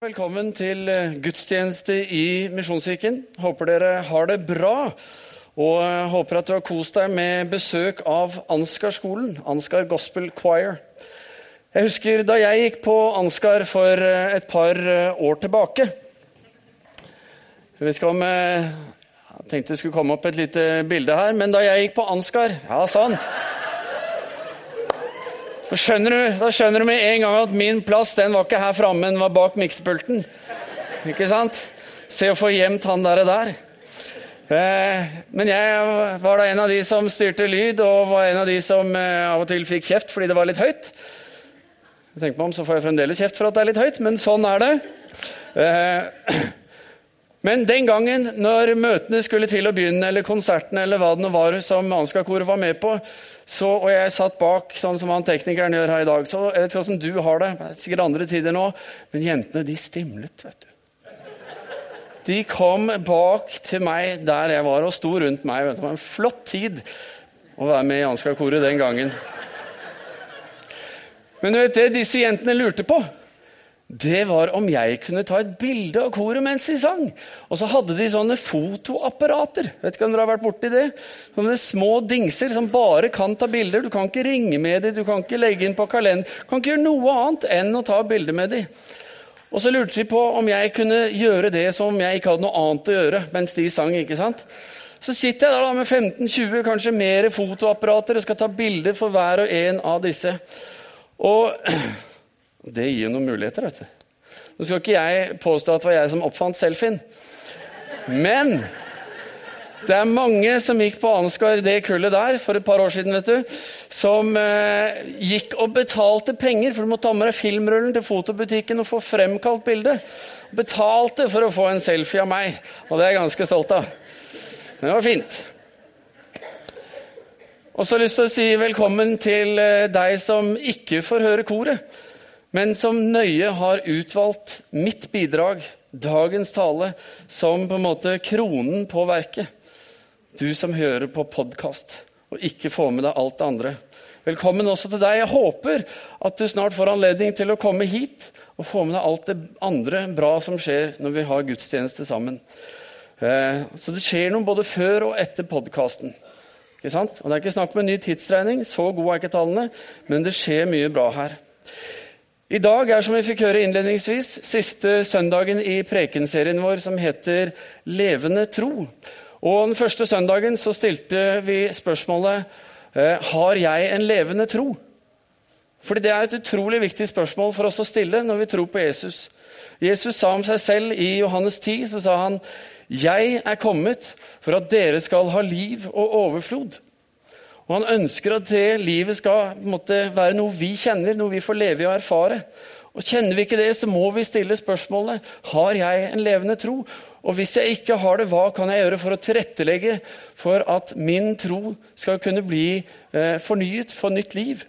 Velkommen til eh, gudstjeneste i Misjonskirken. Håper dere har det bra. Og eh, håper at du har kost deg med besøk av Ansgar-skolen, Ansgar Gospel Choir. Jeg husker da jeg gikk på Ansgar for eh, et par år tilbake. Jeg vet ikke om Jeg tenkte det skulle komme opp et lite bilde her, men da jeg gikk på Ansgar Ja, sånn. Da skjønner, du, da skjønner du med en gang at min plass den var ikke her framme, den var bak miksepulten. Ikke sant? Se å få gjemt han der. der. Eh, men jeg var da en av de som styrte lyd, og var en av de som eh, av og til fikk kjeft fordi det var litt høyt. Jeg tenker meg om, så får jeg fremdeles kjeft for at det er litt høyt, men sånn er det. Eh, men den gangen når møtene skulle til å begynne, eller konsertene, eller hva det nå var som Ansgar-koret var med på, så, og jeg satt bak, sånn som han teknikeren gjør her i dag. Så jeg vet ikke åssen du har det. Det er sikkert andre tider nå. Men jentene, de stimlet, vet du. De kom bak til meg der jeg var, og sto rundt meg. Det var en flott tid å være med i Ansgar-koret den gangen. Men du vet det disse jentene lurte på? Det var om jeg kunne ta et bilde av koret mens de sang. Og så hadde de sånne fotoapparater. Vet ikke om dere har vært borti det? Sånne små dingser som bare kan ta bilder. Du kan ikke ringe med dem, du kan ikke legge inn på kalender. Du kan ikke gjøre noe annet enn å ta bilde med dem. Og så lurte de på om jeg kunne gjøre det som jeg ikke hadde noe annet å gjøre mens de sang. ikke sant? Så sitter jeg da med 15-20, kanskje mer fotoapparater og skal ta bilder for hver og en av disse. Og det gir jo noen muligheter. vet du. Nå skal ikke jeg påstå at det var jeg som oppfant selfien. Men det er mange som gikk på Ansgar det kullet der for et par år siden, vet du, som eh, gikk og betalte penger, for du må ta med deg filmrullen til fotobutikken og få fremkalt bildet. Betalte for å få en selfie av meg, og det er jeg ganske stolt av. Det var fint. Og så har jeg lyst til å si velkommen til eh, deg som ikke får høre koret men som nøye har utvalgt mitt bidrag, dagens tale, som på en måte kronen på verket. Du som hører på podkast og ikke får med deg alt det andre. Velkommen også til deg. Jeg håper at du snart får anledning til å komme hit og få med deg alt det andre bra som skjer når vi har gudstjeneste sammen. Eh, så det skjer noe både før og etter podkasten. Det er ikke snakk om en ny tidsregning, så gode er ikke tallene, men det skjer mye bra her. I dag er som vi fikk høre innledningsvis, siste søndagen i prekenserien vår som heter Levende tro. Og Den første søndagen så stilte vi spørsmålet eh, har jeg en levende tro. Fordi Det er et utrolig viktig spørsmål for oss å stille når vi tror på Jesus. Jesus sa om seg selv i Johannes 10 så sa han, 'Jeg er kommet for at dere skal ha liv og overflod'. Og Han ønsker at det livet skal måte, være noe vi kjenner, noe vi får leve i og erfare. Og Kjenner vi ikke det, så må vi stille spørsmålet har jeg en levende tro. Og hvis jeg ikke har det, hva kan jeg gjøre for å tilrettelegge for at min tro skal kunne bli eh, fornyet, få nytt liv?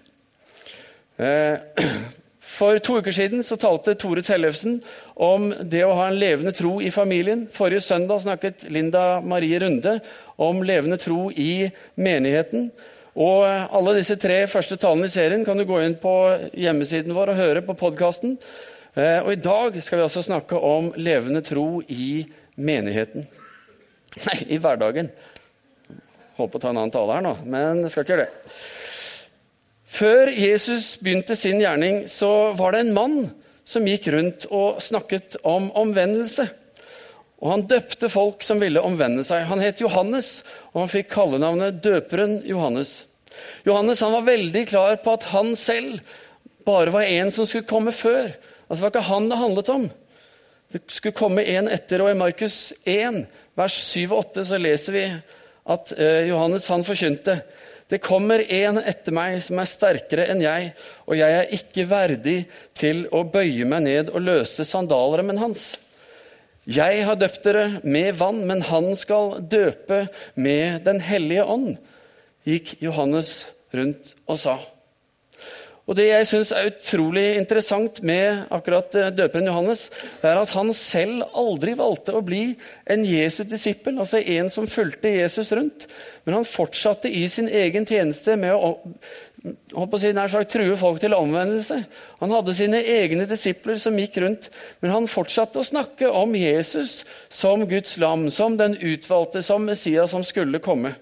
Eh, for to uker siden så talte Tore Tellefsen om det å ha en levende tro i familien. Forrige søndag snakket Linda Marie Runde om levende tro i menigheten. Og Alle disse tre første talene i serien kan du gå inn på hjemmesiden vår og høre på podkasten. Eh, og I dag skal vi altså snakke om levende tro i menigheten. Nei, i hverdagen. Håper å ta en annen tale her nå, men jeg skal ikke gjøre det. Før Jesus begynte sin gjerning, så var det en mann som gikk rundt og snakket om omvendelse. Og Han døpte folk som ville omvende seg. Han het Johannes, og han fikk kallenavnet døperen Johannes. Johannes han var veldig klar på at han selv bare var en som skulle komme før. Altså, Det var ikke han det handlet om. Det skulle komme en etter. Og i Markus 1, vers 7 og 8, så leser vi at eh, Johannes han forkynte det kommer en etter meg som er sterkere enn jeg, og jeg er ikke verdig til å bøye meg ned og løse sandalremmen hans. Jeg har døpt dere med vann, men han skal døpe med Den hellige ånd, gikk Johannes rundt og sa. Og Det jeg syns er utrolig interessant med akkurat eh, døperen Johannes, det er at han selv aldri valgte å bli en Jesu disippel, altså en som fulgte Jesus rundt. Men han fortsatte i sin egen tjeneste med å å si, nær sagt true folk til omvendelse. Han hadde sine egne disipler som gikk rundt, men han fortsatte å snakke om Jesus som Guds lam, som den utvalgte, som Messias som skulle komme.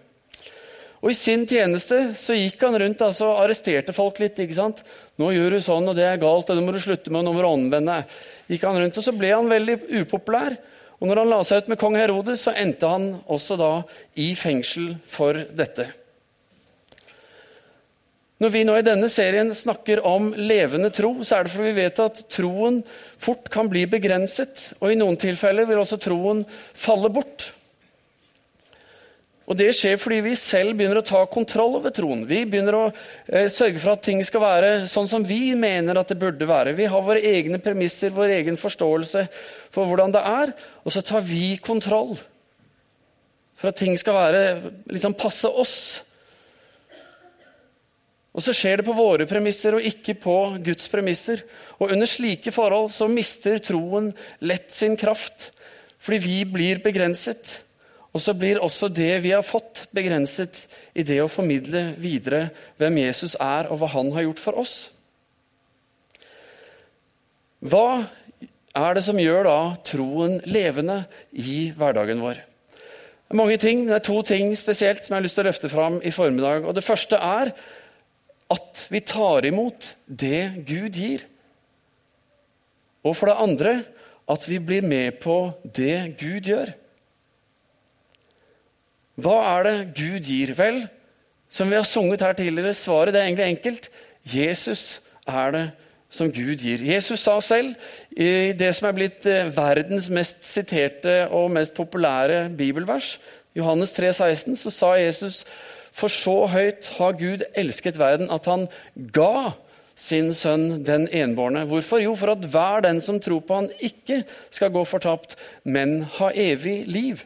Og I sin tjeneste så gikk han rundt altså, og arresterte folk litt. ikke sant? 'Nå gjør du sånn, og det er galt, og det må du slutte med.' og 'Nå må du omvende Gikk han rundt, og Så ble han veldig upopulær. Og når han la seg ut med kong Herodes, så endte han også da i fengsel for dette. Når vi nå i denne serien snakker om levende tro, så er det fordi vi vet at troen fort kan bli begrenset, og i noen tilfeller vil også troen falle bort. Og Det skjer fordi vi selv begynner å ta kontroll over troen. Vi begynner å eh, sørge for at ting skal være sånn som vi mener at det burde være. Vi har våre egne premisser, vår egen forståelse for hvordan det er, og så tar vi kontroll for at ting skal være, liksom passe oss. Og så skjer det på våre premisser og ikke på Guds premisser. Og under slike forhold så mister troen lett sin kraft, fordi vi blir begrenset. Og så blir også det vi har fått, begrenset i det å formidle videre hvem Jesus er, og hva han har gjort for oss. Hva er det som gjør da troen levende i hverdagen vår? Det er mange ting, men det er to ting spesielt som jeg har lyst til å løfte fram i formiddag. Og Det første er at vi tar imot det Gud gir. Og for det andre at vi blir med på det Gud gjør. Hva er det Gud gir? Vel, som vi har sunget her tidligere, svaret er egentlig enkelt. Jesus er det som Gud gir. Jesus sa selv i det som er blitt eh, verdens mest siterte og mest populære bibelvers, Johannes 3, 16, så sa Jesus for så høyt har Gud elsket verden at han ga sin sønn den enbårne. Hvorfor? Jo, for at hver den som tror på han ikke skal gå fortapt, men ha evig liv.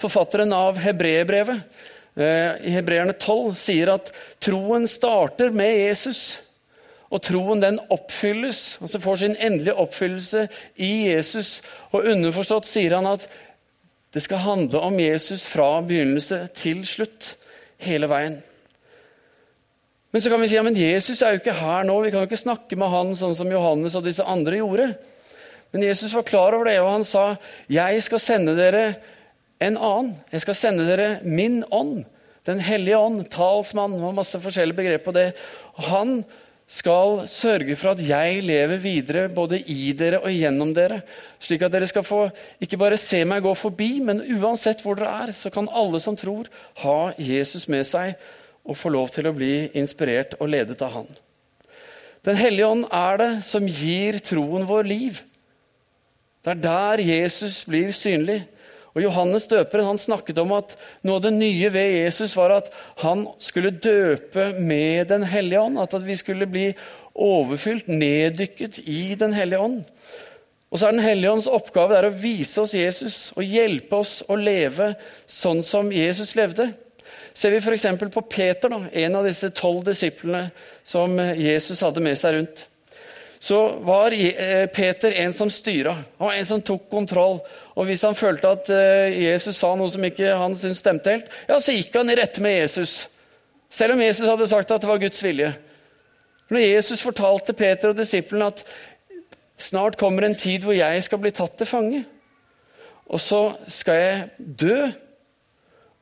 Forfatteren av Hebreerbrevet, eh, i Hebreerne 12, sier at troen starter med Jesus. Og troen den oppfylles, altså får sin endelige oppfyllelse i Jesus. Og underforstått sier han at det skal handle om Jesus fra begynnelse til slutt, hele veien. Men så kan vi si ja, men Jesus er jo ikke her nå. Vi kan jo ikke snakke med han sånn som Johannes og disse andre gjorde. Men Jesus var klar over det, og han sa, 'Jeg skal sende dere en annen. Jeg skal sende dere min ånd.' Den hellige ånd, talsmann, det var masse forskjellige begreper på det. Han skal sørge for at jeg lever videre både i dere og gjennom dere, slik at dere skal få ikke bare se meg gå forbi, men uansett hvor dere er, så kan alle som tror, ha Jesus med seg og få lov til å bli inspirert og ledet av Han. Den hellige ånd er det som gir troen vår liv. Det er der Jesus blir synlig. Og Johannes døperen han snakket om at noe av det nye ved Jesus var at han skulle døpe med Den hellige ånd. At vi skulle bli overfylt, neddykket i Den hellige ånd. Og så er Den hellige ånds oppgave å vise oss Jesus og hjelpe oss å leve sånn som Jesus levde. Ser vi f.eks. på Peter, da, en av disse tolv disiplene som Jesus hadde med seg rundt så var eh, Peter en som styra. Han var en som tok kontroll. Og hvis han følte at eh, Jesus sa noe som ikke han syntes stemte helt, ja, så gikk han i rette med Jesus. Selv om Jesus hadde sagt at det var Guds vilje. Når Jesus fortalte Peter og disiplene at snart kommer en tid hvor jeg skal bli tatt til fange, og så skal jeg dø,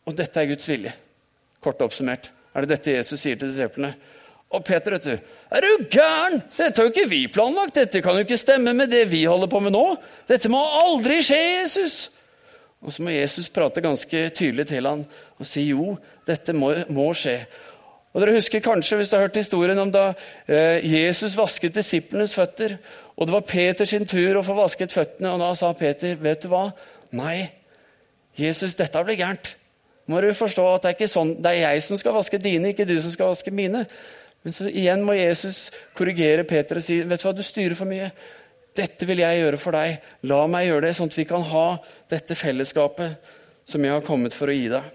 og dette er Guds vilje. Kort oppsummert er det dette Jesus sier til disiplene. Og Peter, vet du, er du gæren? Dette har jo ikke vi planlagt. Dette kan jo ikke stemme med det vi holder på med nå. Dette må aldri skje, Jesus. Og så må Jesus prate ganske tydelig til han og si jo, dette må, må skje. Og dere husker kanskje hvis du har hørt historien om da eh, Jesus vasket disiplenes føtter, og det var Peter sin tur å få vasket føttene, og da sa Peter, vet du hva? Nei, Jesus, dette blir gærent. Må du forstå at det er, ikke sånn, det er jeg som skal vaske dine, ikke du som skal vaske mine. Men så igjen må Jesus korrigere Peter og si vet du hva, du styrer for mye. Dette vil jeg gjøre for deg. La meg gjøre det, sånn at vi kan ha dette fellesskapet som jeg har kommet for å gi deg.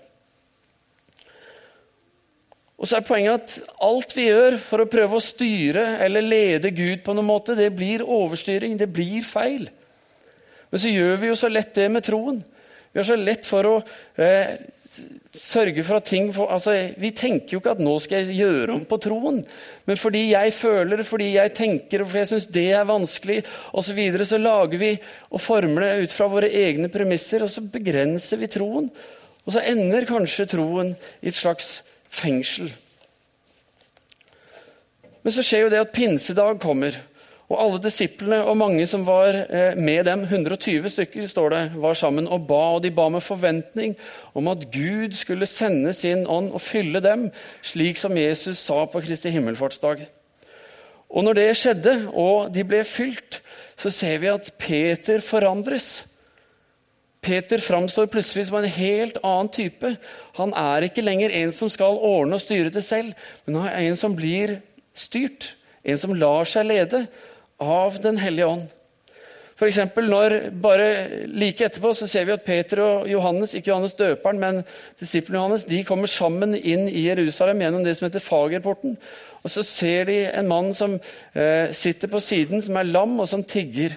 Og så er poenget at alt vi gjør for å prøve å styre eller lede Gud på noen måte, det blir overstyring. Det blir feil. Men så gjør vi jo så lett det med troen. Vi har så lett for å eh, sørge for at ting får, altså, Vi tenker jo ikke at 'nå skal jeg gjøre om på troen', men fordi jeg føler, fordi jeg tenker, og fordi jeg syns det er vanskelig, osv., så, så lager vi og former det ut fra våre egne premisser, og så begrenser vi troen. Og så ender kanskje troen i et slags fengsel. Men så skjer jo det at pinsedag kommer. Og alle disiplene og mange som var eh, med dem, 120 stykker, står det, var sammen og ba. Og de ba med forventning om at Gud skulle sende sin ånd og fylle dem, slik som Jesus sa på Kristi himmelfartsdag. Og når det skjedde, og de ble fylt, så ser vi at Peter forandres. Peter framstår plutselig som en helt annen type. Han er ikke lenger en som skal ordne og styre det selv, men han er en som blir styrt. En som lar seg lede av Den hellige ånd. For eksempel når bare Like etterpå så ser vi at Peter og Johannes, ikke Johannes døperen, men disippelen Johannes, de kommer sammen inn i Jerusalem gjennom det som heter Fagerporten. Og Så ser de en mann som eh, sitter på siden, som er lam, og som tigger.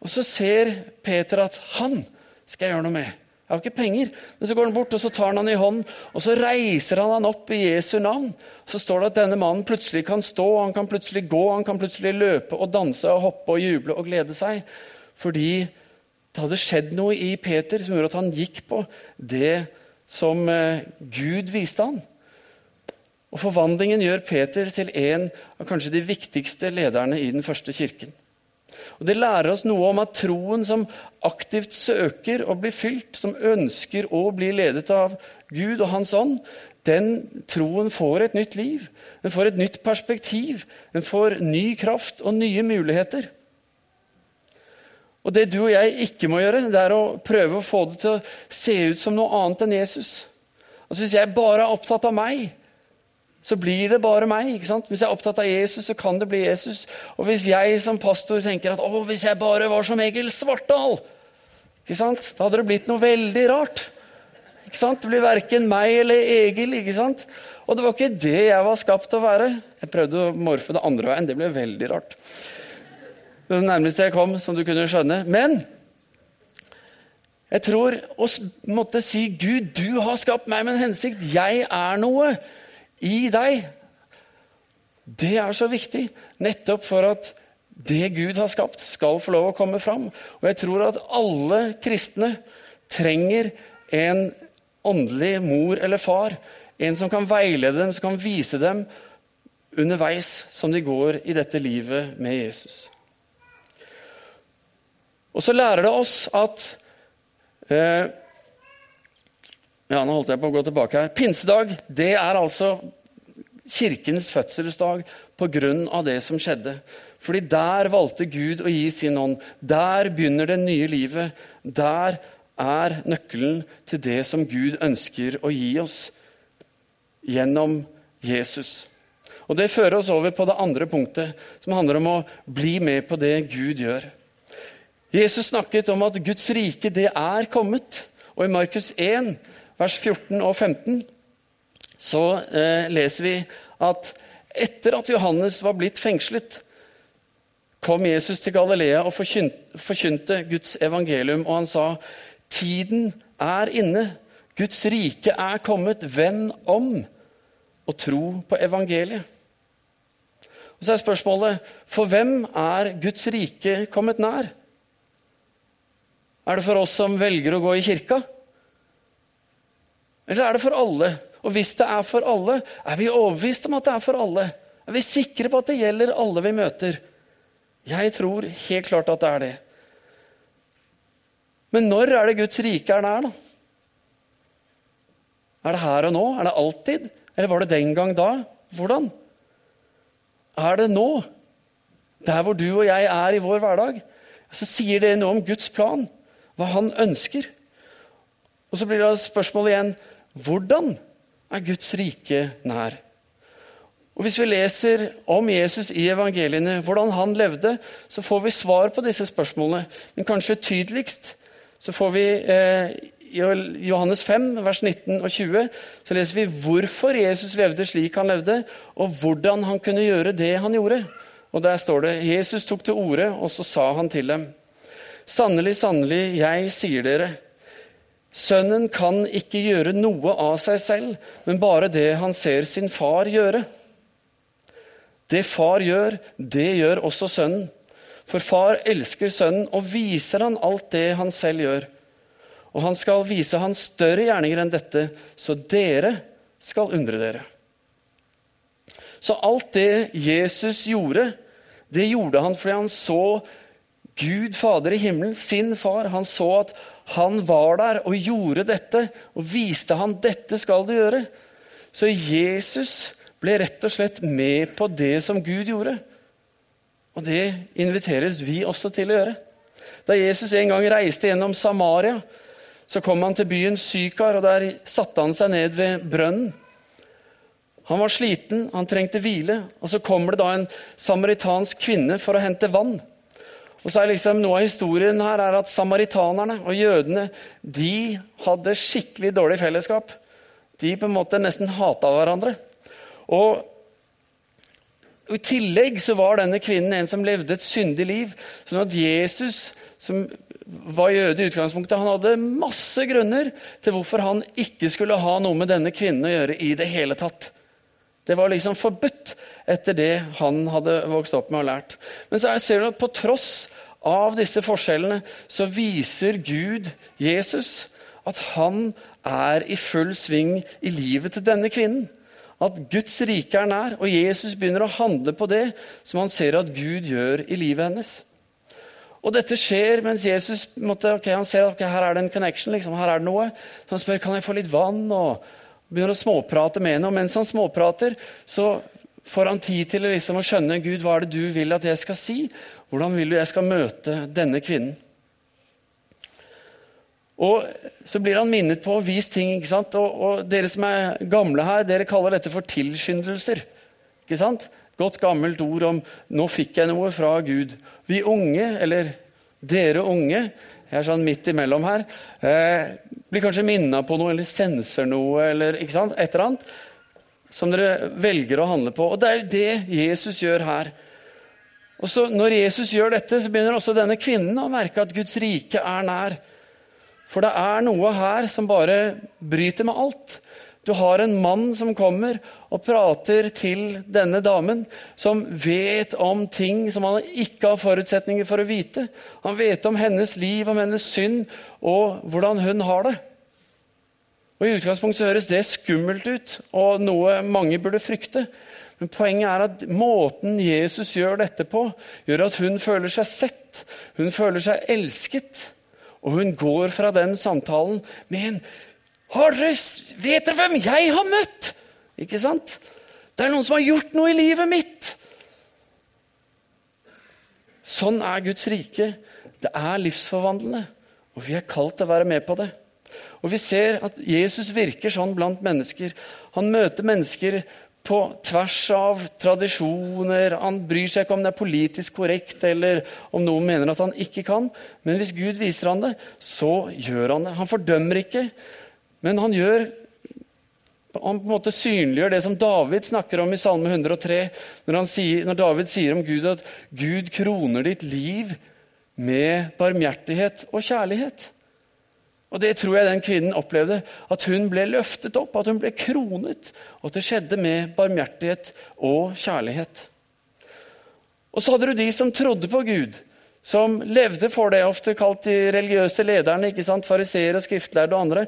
Og Så ser Peter at han skal jeg gjøre noe med. Jeg har ikke penger. Men så går han bort og så tar han han i hånden og så reiser han han opp i Jesu navn. Så står det at denne mannen plutselig kan stå, han kan plutselig gå, han kan plutselig løpe og danse og hoppe og juble og glede seg. Fordi det hadde skjedd noe i Peter som gjorde at han gikk på det som eh, Gud viste han. Og Forvandlingen gjør Peter til en av kanskje de viktigste lederne i den første kirken. Og Det lærer oss noe om at troen som aktivt søker å bli fylt, som ønsker å bli ledet av Gud og Hans ånd, den troen får et nytt liv. Den får et nytt perspektiv. Den får ny kraft og nye muligheter. Og Det du og jeg ikke må gjøre, det er å prøve å få det til å se ut som noe annet enn Jesus. Altså Hvis jeg bare er opptatt av meg, så blir det bare meg. ikke sant? Hvis jeg er opptatt av Jesus, så kan det bli Jesus. Og hvis jeg som pastor tenker at å, hvis jeg bare var som Egil Svartdal, ikke sant? da hadde det blitt noe veldig rart. Ikke sant? Det blir verken meg eller Egil. ikke sant? Og det var ikke det jeg var skapt til å være. Jeg prøvde å morfe det andre veien. Det ble veldig rart. Det nærmeste jeg kom, som du kunne skjønne. Men jeg tror å måtte si Gud, du har skapt meg med en hensikt. Jeg er noe i deg. Det er så viktig, nettopp for at det Gud har skapt, skal få lov å komme fram. Og jeg tror at alle kristne trenger en åndelig mor eller far. En som kan veilede dem, som kan vise dem underveis som de går i dette livet med Jesus. Og så lærer det oss at eh, ja, nå holdt jeg på å gå tilbake her. Pinsedag det er altså kirkens fødselsdag pga. det som skjedde. Fordi der valgte Gud å gi sin ånd. Der begynner det nye livet. Der er nøkkelen til det som Gud ønsker å gi oss gjennom Jesus. Og Det fører oss over på det andre punktet, som handler om å bli med på det Gud gjør. Jesus snakket om at Guds rike, det er kommet. Og i Markus 1 vers 14 og 15, så eh, leser vi at etter at Johannes var blitt fengslet, kom Jesus til Galilea og forkynte Guds evangelium, og han sa, tiden er inne, Guds rike er kommet, venn om og tro på evangeliet. Og Så er spørsmålet, for hvem er Guds rike kommet nær? Er det for oss som velger å gå i kirka? Eller er det for alle? Og hvis det er for alle, er vi overbevist om at det er for alle? Er vi sikre på at det gjelder alle vi møter? Jeg tror helt klart at det er det. Men når er det Guds rike er nær, da? Er det her og nå? Er det alltid? Eller var det den gang da? Hvordan? Er det nå? Der hvor du og jeg er i vår hverdag? Så sier det noe om Guds plan, hva han ønsker. Og så blir det spørsmålet igjen hvordan er Guds rike nær? Og Hvis vi leser om Jesus i evangeliene, hvordan han levde, så får vi svar på disse spørsmålene. Men kanskje tydeligst så får vi eh, i Johannes 5, vers 19 og 20, så leser vi hvorfor Jesus levde slik han levde, og hvordan han kunne gjøre det han gjorde. Og Der står det Jesus tok til orde, og så sa han til dem.: Sannelig, sannelig, jeg sier dere, Sønnen kan ikke gjøre noe av seg selv, men bare det han ser sin far gjøre. Det far gjør, det gjør også sønnen. For far elsker sønnen og viser han alt det han selv gjør. Og han skal vise han større gjerninger enn dette, så dere skal undre dere. Så alt det Jesus gjorde, det gjorde han fordi han så Gud Fader i himmelen, sin far. Han så at han var der og gjorde dette og viste han dette skal du gjøre. Så Jesus ble rett og slett med på det som Gud gjorde. Og det inviteres vi også til å gjøre. Da Jesus en gang reiste gjennom Samaria, så kom han til byen Sykar, og der satte han seg ned ved brønnen. Han var sliten, han trengte hvile, og så kommer det da en samaritansk kvinne for å hente vann. Og så er liksom Noe av historien her er at samaritanerne og jødene de hadde skikkelig dårlig fellesskap. De på en måte nesten hata hverandre. Og i tillegg så var denne kvinnen en som levde et syndig liv. sånn at Jesus, som var jøde i utgangspunktet, han hadde masse grunner til hvorfor han ikke skulle ha noe med denne kvinnen å gjøre i det hele tatt. Det var liksom forbudt etter det han hadde vokst opp med og lært. Men så ser du at på tross av disse forskjellene så viser Gud, Jesus, at han er i full sving i livet til denne kvinnen. At Guds rike er nær, og Jesus begynner å handle på det som han ser at Gud gjør i livet hennes. Og dette skjer mens Jesus måtte, okay, han ser at okay, her er det en connection. Liksom, her er det noe. Så han spør kan jeg få litt vann, og begynner å småprate med henne. Og mens han småprater, så får han tid til liksom, å skjønne Gud, hva er det du vil at jeg skal si. Hvordan vil du jeg skal møte denne kvinnen? Og Så blir han minnet på og vist ting. ikke sant? Og, og, Dere som er gamle her, dere kaller dette for tilskyndelser. ikke sant? Godt gammelt ord om 'nå fikk jeg noe fra Gud'. Vi unge, eller dere unge, jeg er sånn midt imellom her, eh, blir kanskje minna på noe eller senser noe eller ikke sant? et eller annet som dere velger å handle på. Og det er jo det Jesus gjør her. Og så Når Jesus gjør dette, så begynner også denne kvinnen å merke at Guds rike er nær. For det er noe her som bare bryter med alt. Du har en mann som kommer og prater til denne damen, som vet om ting som han ikke har forutsetninger for å vite. Han vet om hennes liv, om hennes synd og hvordan hun har det. Og I utgangspunktet så høres det skummelt ut og noe mange burde frykte. Men poenget er at måten Jesus gjør dette på, gjør at hun føler seg sett, hun føler seg elsket. Og hun går fra den samtalen med en har dere, Vet dere hvem jeg har møtt? Ikke sant? Det er noen som har gjort noe i livet mitt. Sånn er Guds rike. Det er livsforvandlende, og vi er kalt til å være med på det. Og Vi ser at Jesus virker sånn blant mennesker. Han møter mennesker på tvers av tradisjoner. Han bryr seg ikke om det er politisk korrekt eller om noen mener at han ikke kan. Men hvis Gud viser han det, så gjør han det. Han fordømmer ikke, men han gjør han på en måte synliggjør det som David snakker om i Salme 103, når, sier, når David sier om Gud at Gud kroner ditt liv med barmhjertighet og kjærlighet. Og Det tror jeg den kvinnen opplevde. At hun ble løftet opp, at hun ble kronet. Og at det skjedde med barmhjertighet og kjærlighet. Og så hadde du de som trodde på Gud, som levde for det, ofte kalt de religiøse lederne, ikke sant, fariseere, skriftlærde og andre.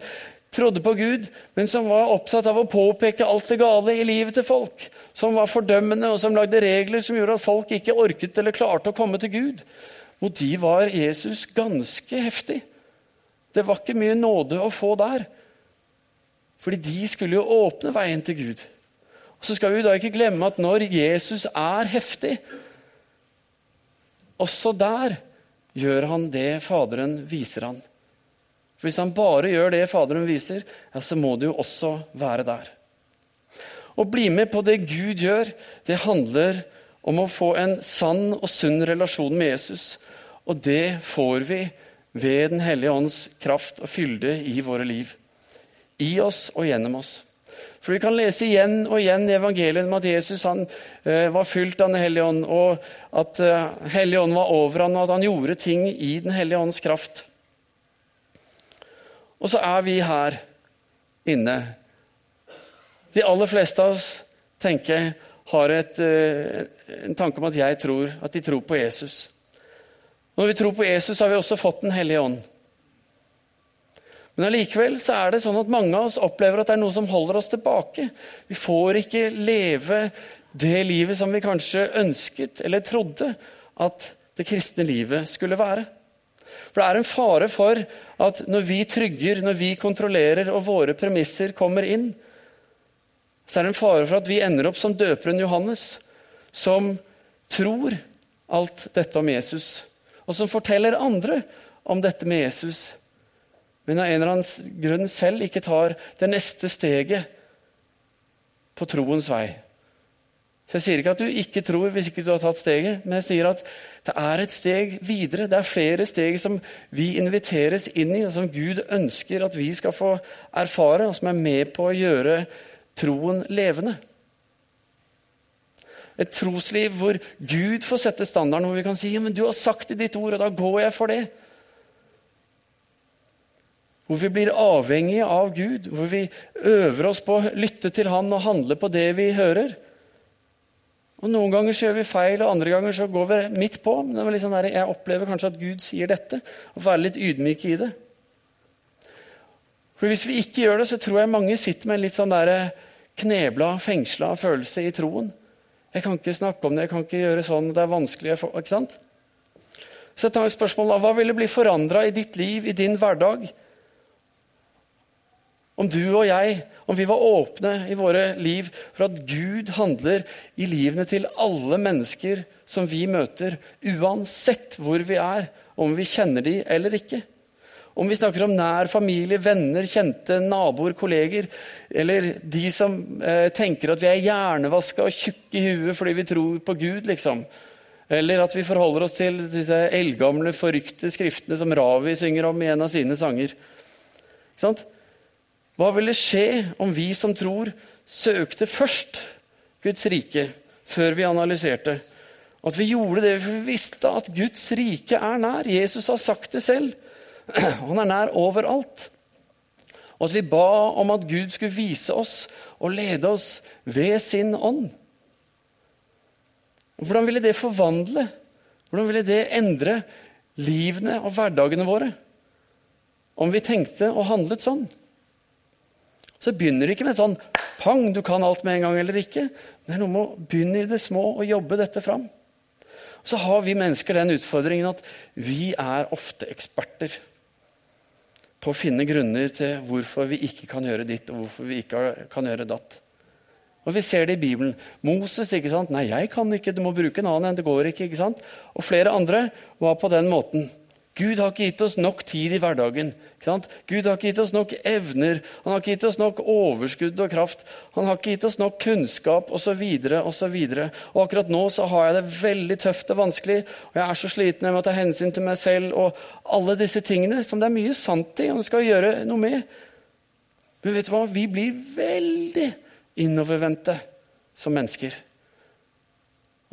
Trodde på Gud, men som var opptatt av å påpeke alt det gale i livet til folk. Som var fordømmende, og som lagde regler som gjorde at folk ikke orket eller klarte å komme til Gud. Mot de var Jesus ganske heftig. Det var ikke mye nåde å få der. Fordi de skulle jo åpne veien til Gud. Og Så skal vi da ikke glemme at når Jesus er heftig, også der gjør han det Faderen viser han. For Hvis han bare gjør det Faderen viser, ja, så må det jo også være der. Å bli med på det Gud gjør, det handler om å få en sann og sunn relasjon med Jesus. Og det får vi ved Den hellige ånds kraft og fylde i våre liv. I oss og gjennom oss. For Vi kan lese igjen og igjen i evangeliet om at Jesus han, eh, var fylt av Den hellige ånd, og at eh, Hellige ånd var over ham, og at han gjorde ting i Den hellige ånds kraft. Og så er vi her inne. De aller fleste av oss tenker har et, eh, en tanke om at jeg tror at de tror på Jesus. Når vi tror på Jesus, har vi også fått Den hellige ånd. Men allikevel så er det sånn at mange av oss opplever at det er noe som holder oss tilbake. Vi får ikke leve det livet som vi kanskje ønsket eller trodde at det kristne livet skulle være. For det er en fare for at når vi trygger, når vi kontrollerer og våre premisser kommer inn, så er det en fare for at vi ender opp som døperen Johannes, som tror alt dette om Jesus, og som forteller andre om dette med Jesus men av en eller annen grunn selv ikke tar det neste steget på troens vei. Så Jeg sier ikke at du ikke tror hvis ikke du har tatt steget, men jeg sier at det er et steg videre. Det er flere steg som vi inviteres inn i, og som Gud ønsker at vi skal få erfare, og som er med på å gjøre troen levende. Et trosliv hvor Gud får sette standarden, hvor vi kan si ja, men du har sagt i ditt ord, og da går jeg for det. Hvor vi blir avhengige av Gud, hvor vi øver oss på å lytte til Han og handle på det vi hører. Og Noen ganger så gjør vi feil, og andre ganger så går vi midt på. Men det er liksom der, jeg opplever kanskje at Gud sier dette, og får være litt ydmyk i det. For Hvis vi ikke gjør det, så tror jeg mange sitter med en litt sånn knebla, fengsla følelse i troen. Jeg kan ikke snakke om det, jeg kan ikke gjøre sånn, det er vanskelig. ikke sant? Så jeg tar spørsmålet, Hva ville bli forandra i ditt liv, i din hverdag, om du og jeg, om vi var åpne i våre liv for at Gud handler i livene til alle mennesker som vi møter, uansett hvor vi er, om vi kjenner de eller ikke. Om vi snakker om nær familie, venner, kjente, naboer, kolleger, eller de som eh, tenker at vi er hjernevaska og tjukke i huet fordi vi tror på Gud, liksom. Eller at vi forholder oss til disse eldgamle, forrykte skriftene som Ravi synger om i en av sine sanger. Hva ville skje om vi som tror, søkte først Guds rike før vi analyserte? At vi gjorde det for vi visste at Guds rike er nær. Jesus har sagt det selv. Han er nær overalt. Og at vi ba om at Gud skulle vise oss og lede oss ved sin ånd. Hvordan ville det forvandle? Hvordan ville det endre livene og hverdagene våre? Om vi tenkte og handlet sånn? Så begynner det ikke med sånn pang, du kan alt med en gang eller ikke. Det er noe med å begynne i det små og jobbe dette fram. Så har vi mennesker den utfordringen at vi er ofte eksperter på å finne grunner til hvorfor vi ikke kan gjøre ditt, og hvorfor vi ikke kan gjøre datt. Og Vi ser det i Bibelen. Moses ikke sant? 'Nei, jeg kan ikke. Du må bruke en annen enn Det går ikke.' ikke sant? Og flere andre var på den måten. Gud har ikke gitt oss nok tid i hverdagen. Gud har ikke gitt oss nok evner, han har ikke gitt oss nok overskudd og kraft. Han har ikke gitt oss nok kunnskap osv. Og akkurat nå så har jeg det veldig tøft og vanskelig, og jeg er så sliten jeg må ta hensyn til meg selv og alle disse tingene som det er mye sant i og skal gjøre noe med. Men vet du hva? Vi blir veldig innovervendte som mennesker.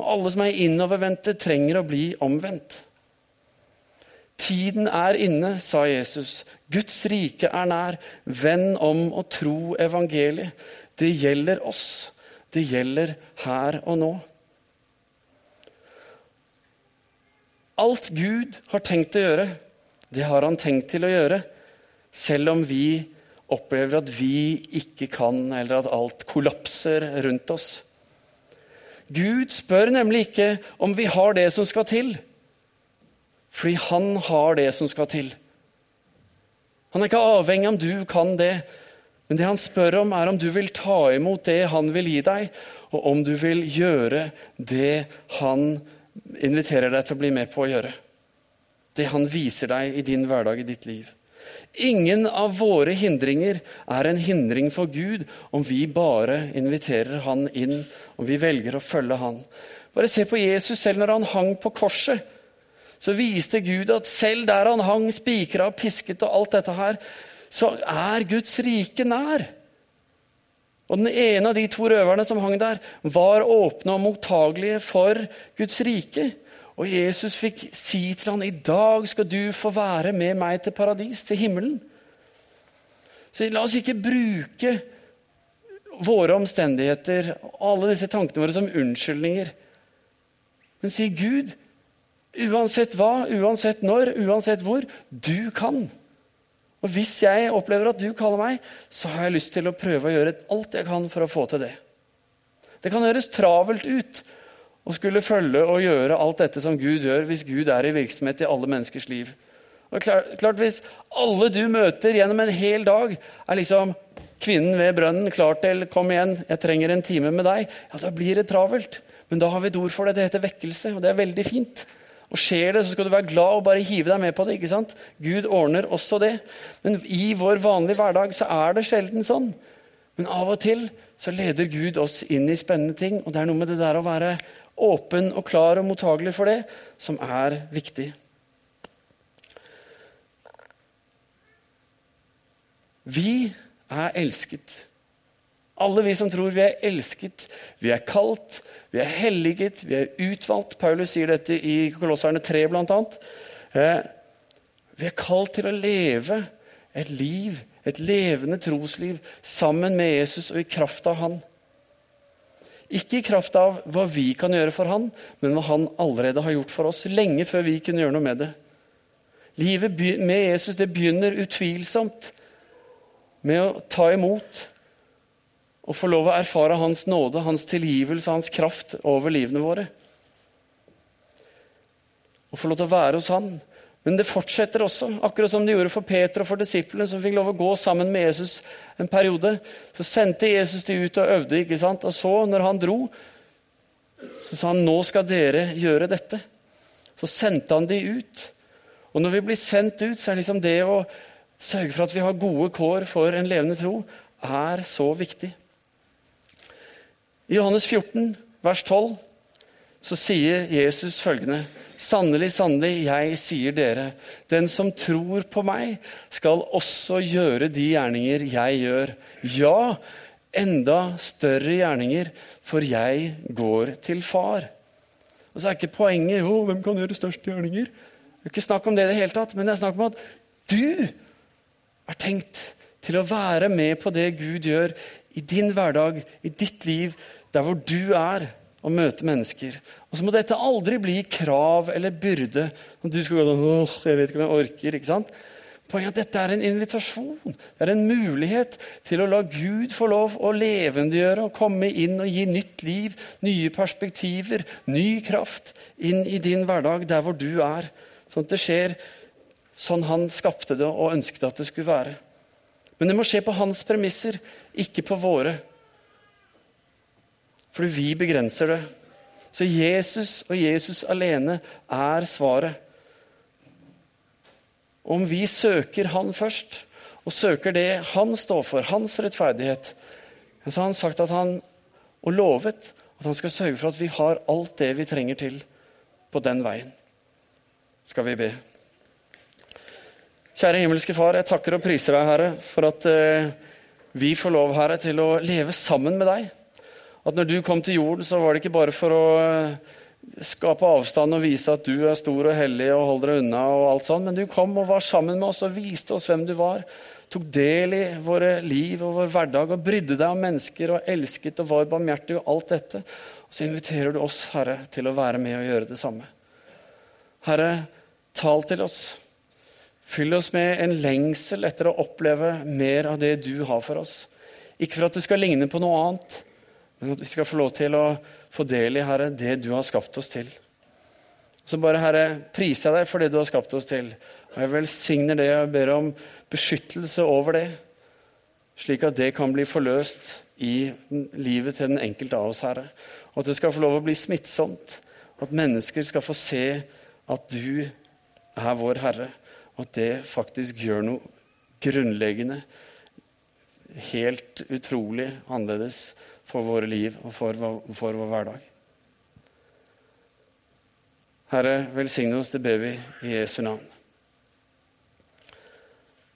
Og alle som er innovervendte, trenger å bli omvendt. Tiden er inne, sa Jesus. Guds rike er nær. Vend om og tro evangeliet. Det gjelder oss. Det gjelder her og nå. Alt Gud har tenkt å gjøre, det har han tenkt til å gjøre, selv om vi opplever at vi ikke kan, eller at alt kollapser rundt oss. Gud spør nemlig ikke om vi har det som skal til. Fordi han har det som skal til. Han er ikke avhengig av om du kan det, men det han spør om, er om du vil ta imot det han vil gi deg, og om du vil gjøre det han inviterer deg til å bli med på å gjøre. Det han viser deg i din hverdag, i ditt liv. Ingen av våre hindringer er en hindring for Gud om vi bare inviterer han inn, om vi velger å følge han. Bare se på Jesus selv når han hang på korset så viste Gud at selv der han hang spikra og pisket og alt dette her, så er Guds rike nær. Og Den ene av de to røverne som hang der, var åpne og mottagelige for Guds rike. Og Jesus fikk si til ham, i dag skal du få være med meg til paradis, til himmelen. Så la oss ikke bruke våre omstendigheter alle disse tankene våre som unnskyldninger. Men si Gud, uansett hva, uansett når, uansett hvor, du kan. Og hvis jeg opplever at du kaller meg, så har jeg lyst til å prøve å gjøre alt jeg kan for å få til det. Det kan høres travelt ut å skulle følge og gjøre alt dette som Gud gjør, hvis Gud er i virksomhet i alle menneskers liv. Og klart, klart Hvis alle du møter gjennom en hel dag, er liksom kvinnen ved brønnen klar til 'kom igjen, jeg trenger en time med deg', ja, da blir det travelt. Men da har vi et ord for det. Det heter vekkelse, og det er veldig fint. Og Skjer det, så skal du være glad og bare hive deg med på det. ikke sant? Gud ordner også det. Men i vår vanlige hverdag så er det sjelden sånn. Men av og til så leder Gud oss inn i spennende ting. Og det er noe med det der å være åpen og klar og mottagelig for det som er viktig. Vi er elsket. Alle vi som tror vi er elsket, vi er kalt, vi er helliget, vi er utvalgt. Paulus sier dette i Kolosserne 3 bl.a. Eh, vi er kalt til å leve et liv et levende trosliv sammen med Jesus og i kraft av han. Ikke i kraft av hva vi kan gjøre for han, men hva han allerede har gjort for oss, lenge før vi kunne gjøre noe med det. Livet med Jesus det begynner utvilsomt med å ta imot og få lov å erfare hans nåde, hans tilgivelse, hans kraft over livene våre. Og få lov til å være hos han men det fortsetter også, akkurat som det gjorde for Peter og for disiplene, som fikk lov å gå sammen med Jesus en periode. Så sendte Jesus de ut og øvde, ikke sant? og så, når han dro, så sa han nå skal dere gjøre dette. Så sendte han de ut. Og når vi blir sendt ut, så er liksom det å sørge for at vi har gode kår for en levende tro, er så viktig. I Johannes 14, vers 12, så sier Jesus følgende Sannelig, sannelig, jeg sier dere, den som tror på meg, skal også gjøre de gjerninger jeg gjør. Ja, enda større gjerninger, for jeg går til far. Og så er ikke poenget jo, hvem kan gjøre største gjerninger. Det er ikke snakk om det i det hele tatt, men det er snakk om at du er tenkt til å være med på det Gud gjør i din hverdag, i ditt liv, der hvor du er og møte mennesker. Og så må dette aldri bli krav eller byrde. Du skal gå og, jeg vet ikke om jeg orker, ikke sant? Poenget er at dette er en invitasjon. Det er en mulighet til å la Gud få lov å levendegjøre og komme inn og gi nytt liv, nye perspektiver, ny kraft inn i din hverdag der hvor du er. Sånn at det skjer sånn han skapte det og ønsket at det skulle være. Men det må skje på hans premisser, ikke på våre. Fordi vi begrenser det. Så Jesus og Jesus alene er svaret. Om vi søker Han først, og søker det Han står for, hans rettferdighet, så har han sagt at han, og lovet at han skal sørge for at vi har alt det vi trenger til på den veien. Skal vi be. Kjære himmelske Far, jeg takker og priser deg, Herre, for at eh, vi får lov, Herre, til å leve sammen med deg. At når du kom til jorden, så var det ikke bare for å eh, skape avstand og vise at du er stor og hellig og holder deg unna, og alt sånt, men du kom og var sammen med oss og viste oss hvem du var. Tok del i våre liv og vår hverdag og brydde deg om mennesker og elsket og var barmhjertig og alt dette. Og så inviterer du oss, Herre, til å være med og gjøre det samme. Herre, tal til oss. Fyll oss med en lengsel etter å oppleve mer av det du har for oss. Ikke for at det skal ligne på noe annet, men at vi skal få lov til å få del i, Herre, det du har skapt oss til. Så bare, Herre, priser jeg deg for det du har skapt oss til. Og jeg velsigner det og ber om beskyttelse over det, slik at det kan bli forløst i livet til den enkelte av oss, Herre. Og at det skal få lov å bli smittsomt. At mennesker skal få se at du er vår Herre. Og det faktisk gjør noe grunnleggende, helt utrolig annerledes for våre liv og for, for vår hverdag. Herre, velsigne oss, det ber vi i Jesu navn.